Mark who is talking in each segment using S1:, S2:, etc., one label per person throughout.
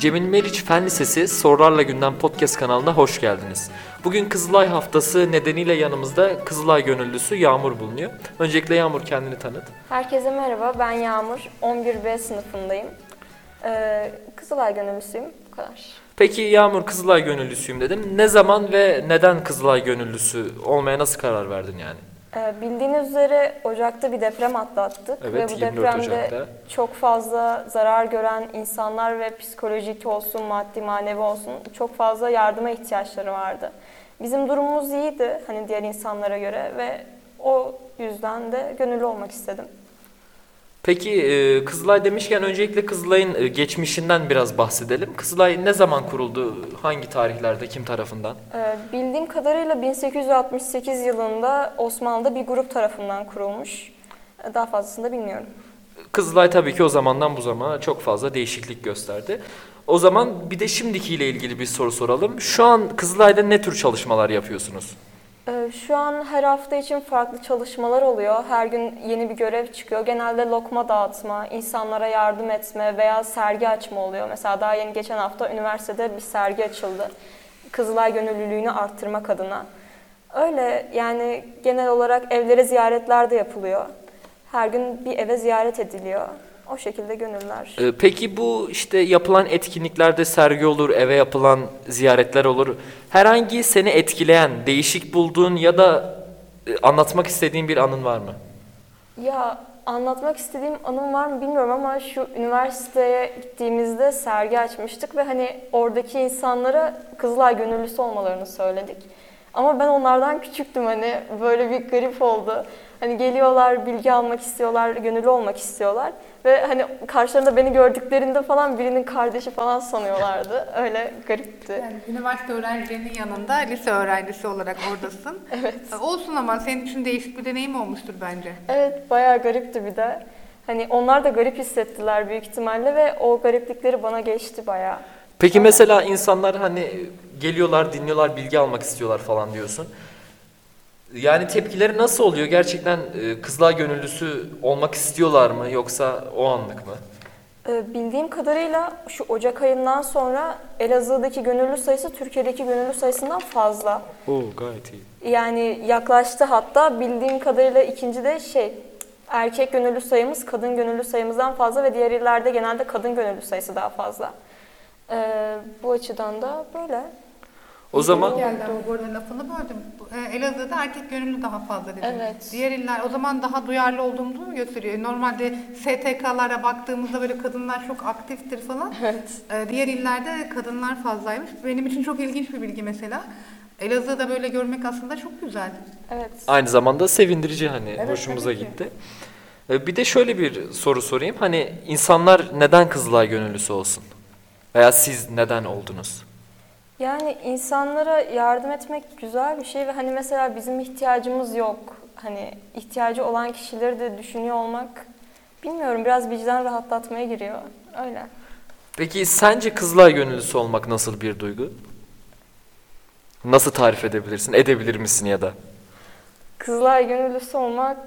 S1: Cemil Meriç Fen Lisesi Sorularla Gündem Podcast kanalına hoş geldiniz. Bugün Kızılay Haftası nedeniyle yanımızda Kızılay gönüllüsü Yağmur bulunuyor. Öncelikle Yağmur kendini tanıt.
S2: Herkese merhaba, ben Yağmur. 11B sınıfındayım. Ee, Kızılay gönüllüsüyüm, bu kadar.
S1: Peki Yağmur Kızılay gönüllüsüyüm dedin. Ne zaman ve neden Kızılay gönüllüsü olmaya nasıl karar verdin yani?
S2: Ee, bildiğiniz üzere Ocak'ta bir deprem atlattık.
S1: Evet,
S2: ve bu
S1: 24
S2: depremde
S1: Ocak'ta.
S2: çok pazla zarar gören insanlar ve psikolojik olsun, maddi manevi olsun çok fazla yardıma ihtiyaçları vardı. Bizim durumumuz iyiydi hani diğer insanlara göre ve o yüzden de gönüllü olmak istedim.
S1: Peki e, Kızılay demişken öncelikle Kızılay'ın e, geçmişinden biraz bahsedelim. Kızılay ne zaman kuruldu? Hangi tarihlerde? Kim tarafından?
S2: Ee, bildiğim kadarıyla 1868 yılında Osmanlı'da bir grup tarafından kurulmuş. Daha fazlasını da bilmiyorum.
S1: Kızılay tabii ki o zamandan bu zamana çok fazla değişiklik gösterdi. O zaman bir de şimdikiyle ilgili bir soru soralım. Şu an Kızılay'da ne tür çalışmalar yapıyorsunuz?
S2: Ee, Şu an her hafta için farklı çalışmalar oluyor. Her gün yeni bir görev çıkıyor. Genelde lokma dağıtma, insanlara yardım etme veya sergi açma oluyor. Mesela daha yeni geçen hafta üniversitede bir sergi açıldı. Kızılay gönüllülüğünü arttırmak adına. Öyle yani genel olarak evlere ziyaretler de yapılıyor. Her gün bir eve ziyaret ediliyor. O şekilde gönüller.
S1: Ee, Peki bu işte yapılan etkinliklerde sergi olur, eve yapılan ziyaretler olur. Herhangi seni etkileyen, değişik bulduğun ya da e, anlatmak istediğin bir anın var mı?
S2: Ya anlatmak istediğim anım var mı bilmiyorum ama şu üniversiteye gittiğimizde sergi açmıştık ve hani oradaki insanlara Kızılay gönüllüsü olmalarını söyledik. Ama ben onlardan küçüktüm hani böyle bir garip oldu. Hani geliyorlar, bilgi almak istiyorlar, gönüllü olmak istiyorlar. Ve hani karşılarında beni gördüklerinde falan birinin kardeşi falan sanıyorlardı. Öyle garipti.
S3: Yani üniversite öğrencilerinin yanında lise öğrencisi olarak oradasın.
S2: Evet.
S3: E, Olsun ama senin için değişik bir deneyim olmuştur bence.
S2: Evet bayağı garipti bir de. Hani onlar da garip hissettiler büyük ihtimalle ve o gariplikleri bana geçti bayağı.
S1: Peki mesela insanlar hani geliyorlar, dinliyorlar, bilgi almak istiyorlar falan diyorsun. Yani tepkileri nasıl oluyor? Gerçekten e, Kızılay gönüllüsü olmak istiyorlar mı yoksa o anlık mı?
S2: Ee, Bildiğim kadarıyla şu Ocak ayından sonra Elazığ'daki gönüllü sayısı Türkiye'deki gönüllü sayısından fazla.
S1: Oo gayet iyi.
S2: Yani yaklaştı hatta bildiğim kadarıyla ikinci de şey erkek gönüllü sayımız kadın gönüllü sayımızdan fazla ve diğer illerde genelde kadın gönüllü sayısı daha fazla. Ee, bu açıdan da böyle.
S1: O zaman
S3: bu arada lafını böldüm. E, Elazığ'da erkek gönüllü daha fazla dedim.
S2: Evet.
S3: Diğer iller o zaman daha duyarlı olduğumuzu mu gösteriyor? Normalde STK'lara baktığımızda böyle kadınlar çok aktiftir falan.
S2: Evet.
S3: E, diğer illerde kadınlar fazlaymış. Benim için çok ilginç bir bilgi mesela. Elazığ'da böyle görmek aslında çok güzel.
S2: Evet.
S1: aynı zamanda sevindirici hani
S3: Evet,
S1: hoşumuza
S3: tabii ki.
S1: gitti. E, Bir de şöyle bir soru sorayım. Hani insanlar neden Kızılay gönüllüsü olsun? Veya siz neden oldunuz?
S2: Yani insanlara yardım etmek güzel bir şey ve hani mesela bizim ihtiyacımız yok. Hani ihtiyacı olan kişileri de düşünüyor olmak bilmiyorum biraz vicdan rahatlatmaya giriyor. Öyle.
S1: Peki sence Kızılay gönüllüsü olmak nasıl bir duygu? Nasıl tarif edebilirsin? Edebilir misin ya da?
S2: Kızılay gönüllüsü olmak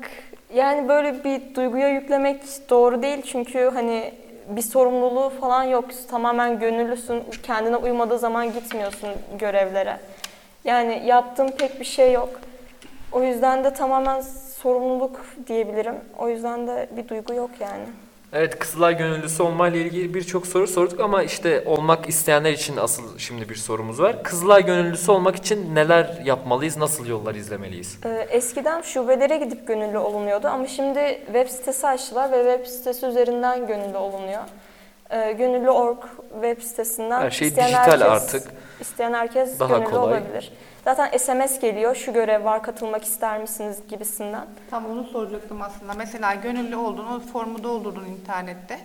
S2: yani böyle bir duyguya yüklemek doğru değil çünkü hani bir sorumluluğu falan yok. Tamamen gönüllüsün. Kendine uymadığı zaman gitmiyorsun görevlere. Yani yaptığım pek bir şey yok. O yüzden de tamamen sorumluluk diyebilirim. O yüzden de bir duygu yok yani.
S1: Evet Kızılay gönüllüsü olmayla ilgili birçok soru sorduk ama işte olmak isteyenler için asıl şimdi bir sorumuz var. Kızılay gönüllüsü olmak için neler yapmalıyız? Nasıl yollar izlemeliyiz?
S2: Ee, Eskiden şubelere gidip gönüllü olunuyordu ama şimdi web sitesi açtılar ve web sitesi üzerinden gönüllü olunuyor. Ee, Gönüllü.org web sitesinden
S1: Her şey
S2: isteyen
S1: dijital
S2: herkes,
S1: artık.
S2: isteyen herkes
S1: Daha
S2: gönüllü
S1: kolay.
S2: olabilir. Zaten SMS geliyor, şu görev var, katılmak ister misiniz gibisinden.
S3: Tam onu soracaktım aslında. Mesela gönüllü oldun, o formu doldurdun internette.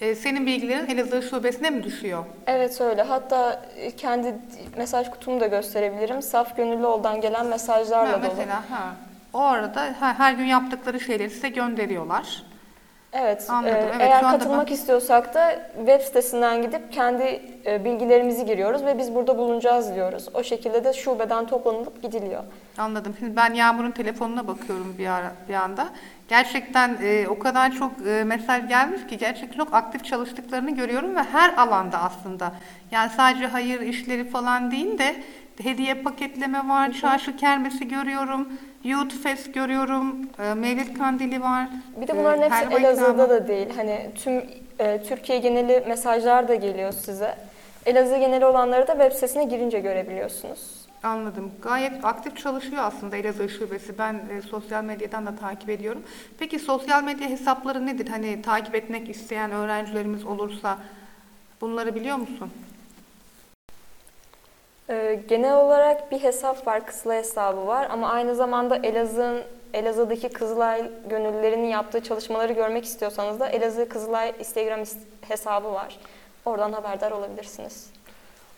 S3: E, senin bilgilerin Elazığ şubesine mi düşüyor?
S2: Evet öyle. Hatta e, kendi mesaj kutumu da gösterebilirim. Saf gönüllü oldan gelen mesajlarla
S3: Ha,
S2: dolu.
S3: mesela ha. O arada ha, her gün yaptıkları şeyleri size gönderiyorlar.
S2: Evet,
S3: Anladım.
S2: e,
S3: Evet,
S2: eğer katılmak
S3: ben-
S2: istiyorsak da web sitesinden gidip kendi e, bilgilerimizi giriyoruz ve biz burada bulunacağız diyoruz. O şekilde de şubeden toplanılıp gidiliyor.
S3: Anladım. Şimdi ben Yağmur'un telefonuna bakıyorum bir ara bir anda. Gerçekten e, o kadar çok e, mesaj gelmiş ki gerçekten çok aktif çalıştıklarını görüyorum ve her alanda aslında. Yani sadece hayır işleri falan değil de hediye paketleme var, çarşı kermesi görüyorum, Youth Fest görüyorum, e, Mevlid Kandili var.
S2: Bir de
S3: e,
S2: bunların hepsi
S3: helva
S2: Elazığ'da
S3: ikramı.
S2: da değil. Hani tüm e, Türkiye geneli mesajlar da geliyor size. Elazığ geneli olanları da web sitesine girince görebiliyorsunuz.
S3: Anladım. Gayet aktif çalışıyor aslında Elazığ Şubesi. Ben e, sosyal medyadan da takip ediyorum. Peki sosyal medya hesapları nedir? Hani takip etmek isteyen öğrencilerimiz olursa bunları biliyor musun?
S2: E, genel olarak bir hesap var, Kızılay hesabı var ama aynı zamanda Elazığ'ın Elazığ'daki Kızılay gönüllülerinin yaptığı çalışmaları görmek istiyorsanız da Elazığ Kızılay Instagram hesabı var. Oradan haberdar olabilirsiniz.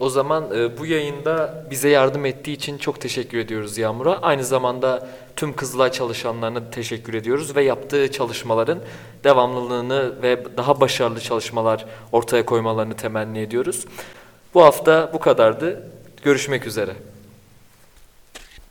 S1: O zaman e, bu yayında bize yardım ettiği için çok teşekkür ediyoruz Yağmur'a. Aynı zamanda tüm Kızılay çalışanlarına teşekkür ediyoruz ve yaptığı çalışmaların devamlılığını ve daha başarılı çalışmalar ortaya koymalarını temenni ediyoruz. Bu hafta bu kadardı. Görüşmek üzere.